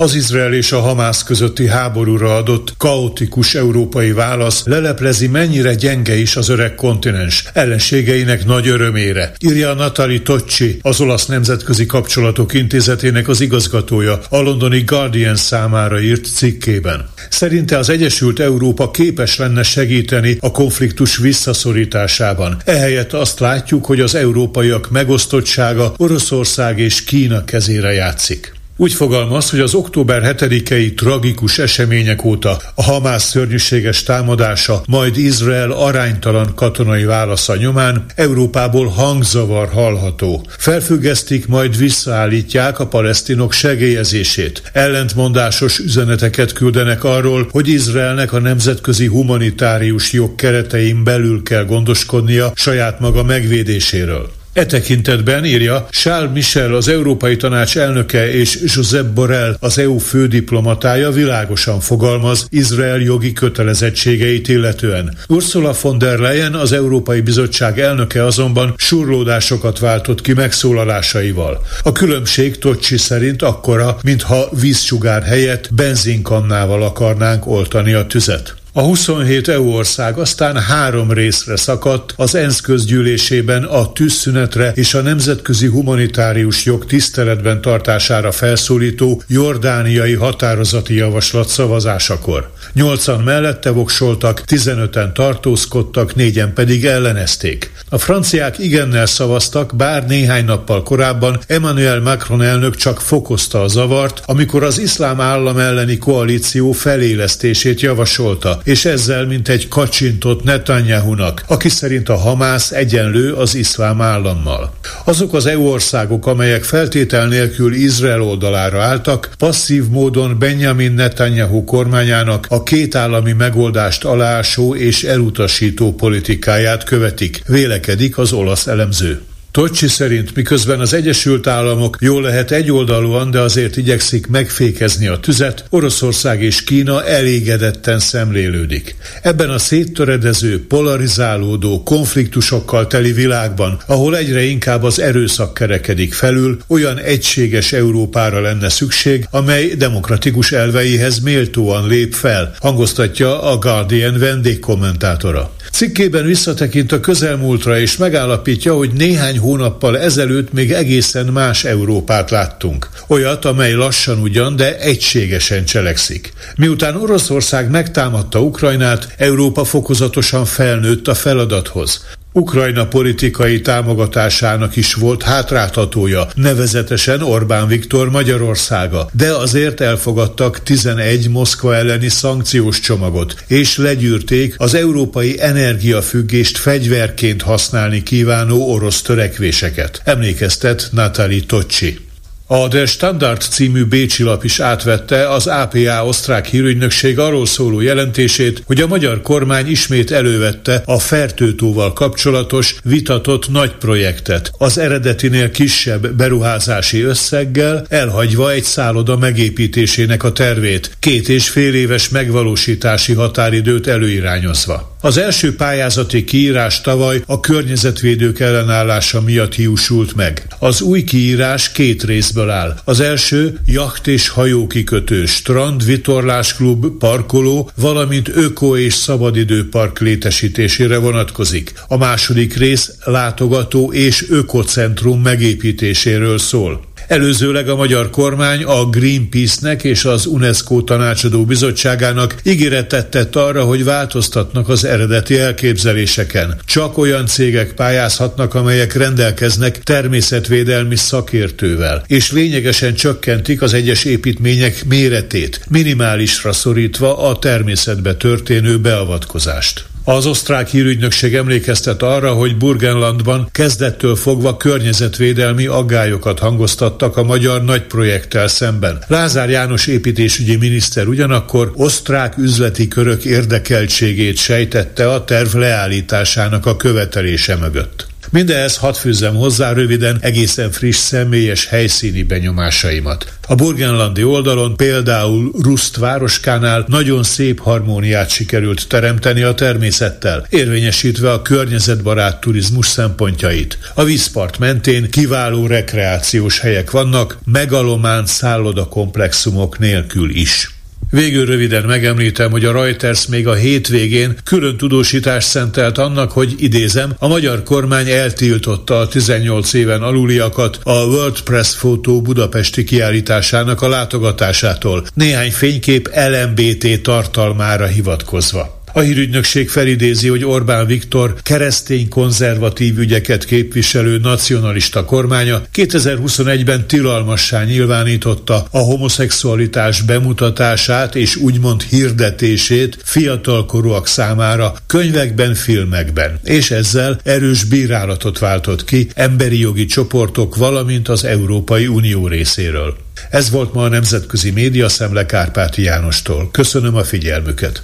Az Izrael és a Hamász közötti háborúra adott kaotikus európai válasz leleplezi, mennyire gyenge is az öreg kontinens ellenségeinek nagy örömére. Írja Natali Tocci, az olasz nemzetközi kapcsolatok intézetének az igazgatója a londoni Guardian számára írt cikkében. Szerinte az Egyesült Európa képes lenne segíteni a konfliktus visszaszorításában. Ehelyett azt látjuk, hogy az európaiak megosztottsága Oroszország és Kína kezére játszik. Úgy fogalmaz, hogy az október 7-i tragikus események óta a Hamász szörnyűséges támadása, majd Izrael aránytalan katonai válasza nyomán Európából hangzavar hallható. Felfüggesztik, majd visszaállítják a palesztinok segélyezését. Ellentmondásos üzeneteket küldenek arról, hogy Izraelnek a nemzetközi humanitárius jog keretein belül kell gondoskodnia saját maga megvédéséről. E tekintetben írja Charles Michel, az Európai Tanács elnöke és Josep Borrell, az EU fődiplomatája világosan fogalmaz Izrael jogi kötelezettségeit illetően. Ursula von der Leyen, az Európai Bizottság elnöke azonban surlódásokat váltott ki megszólalásaival. A különbség Tocsi szerint akkora, mintha vízsugár helyett benzinkannával akarnánk oltani a tüzet. A 27 EU ország aztán három részre szakadt az ENSZ közgyűlésében a tűzszünetre és a nemzetközi humanitárius jog tiszteletben tartására felszólító jordániai határozati javaslat szavazásakor. Nyolcan mellette voksoltak, 15-en tartózkodtak, négyen pedig ellenezték. A franciák igennel szavaztak, bár néhány nappal korábban Emmanuel Macron elnök csak fokozta a zavart, amikor az iszlám állam elleni koalíció felélesztését javasolta, és ezzel mint egy kacsintott Netanyahu-nak, aki szerint a Hamász egyenlő az iszlám állammal. Azok az EU országok, amelyek feltétel nélkül Izrael oldalára álltak, passzív módon Benjamin Netanyahu kormányának a két állami megoldást alásó és elutasító politikáját követik, vélekedik az olasz elemző. Tocsi szerint miközben az Egyesült Államok jól lehet egyoldalúan, de azért igyekszik megfékezni a tüzet, Oroszország és Kína elégedetten szemlélődik. Ebben a széttöredező, polarizálódó, konfliktusokkal teli világban, ahol egyre inkább az erőszak kerekedik felül, olyan egységes Európára lenne szükség, amely demokratikus elveihez méltóan lép fel, hangoztatja a Guardian vendégkommentátora. Cikkében visszatekint a közelmúltra és megállapítja, hogy néhány hónappal ezelőtt még egészen más Európát láttunk. Olyat, amely lassan ugyan, de egységesen cselekszik. Miután Oroszország megtámadta Ukrajnát, Európa fokozatosan felnőtt a feladathoz. Ukrajna politikai támogatásának is volt hátráltatója, nevezetesen Orbán Viktor Magyarországa, de azért elfogadtak 11 Moszkva elleni szankciós csomagot, és legyűrték az európai energiafüggést fegyverként használni kívánó orosz törekvéseket. Emlékeztet Natali Tocsi. A Der Standard című Bécsi lap is átvette az APA osztrák hírügynökség arról szóló jelentését, hogy a magyar kormány ismét elővette a Fertőtóval kapcsolatos vitatott nagy projektet, az eredetinél kisebb beruházási összeggel, elhagyva egy szálloda megépítésének a tervét, két és fél éves megvalósítási határidőt előirányozva. Az első pályázati kiírás tavaly a környezetvédők ellenállása miatt hiúsult meg. Az új kiírás két részből áll. Az első jacht és hajókikötő, strand, vitorlásklub, parkoló, valamint öko- és szabadidőpark létesítésére vonatkozik. A második rész látogató és ökocentrum megépítéséről szól. Előzőleg a magyar kormány a Greenpeace-nek és az UNESCO tanácsadó bizottságának ígéretet tett arra, hogy változtatnak az eredeti elképzeléseken. Csak olyan cégek pályázhatnak, amelyek rendelkeznek természetvédelmi szakértővel, és lényegesen csökkentik az egyes építmények méretét, minimálisra szorítva a természetbe történő beavatkozást. Az osztrák hírügynökség emlékeztet arra, hogy Burgenlandban kezdettől fogva környezetvédelmi aggályokat hangoztattak a magyar nagy projekttel szemben. Lázár János építésügyi miniszter ugyanakkor osztrák üzleti körök érdekeltségét sejtette a terv leállításának a követelése mögött. Mindehez hadd fűzzem hozzá röviden egészen friss személyes helyszíni benyomásaimat. A burgenlandi oldalon például Rust városkánál nagyon szép harmóniát sikerült teremteni a természettel, érvényesítve a környezetbarát turizmus szempontjait. A vízpart mentén kiváló rekreációs helyek vannak, megalomán szállodakomplexumok nélkül is. Végül röviden megemlítem, hogy a Reuters még a hétvégén külön tudósítást szentelt annak, hogy idézem, a magyar kormány eltiltotta a 18 éven aluliakat a World Press Photo budapesti kiállításának a látogatásától, néhány fénykép LMBT tartalmára hivatkozva. A hírügynökség felidézi, hogy Orbán Viktor keresztény konzervatív ügyeket képviselő nacionalista kormánya 2021-ben tilalmassá nyilvánította a homoszexualitás bemutatását és úgymond hirdetését fiatalkorúak számára könyvekben, filmekben, és ezzel erős bírálatot váltott ki emberi jogi csoportok, valamint az Európai Unió részéről. Ez volt ma a Nemzetközi Média Szemle Kárpáti Jánostól. Köszönöm a figyelmüket!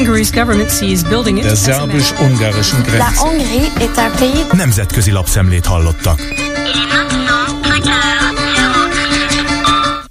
Hungary's government sees building it. Der szerbus-ungarischen Grenze. La Nemzetközi lapszemlét hallottak.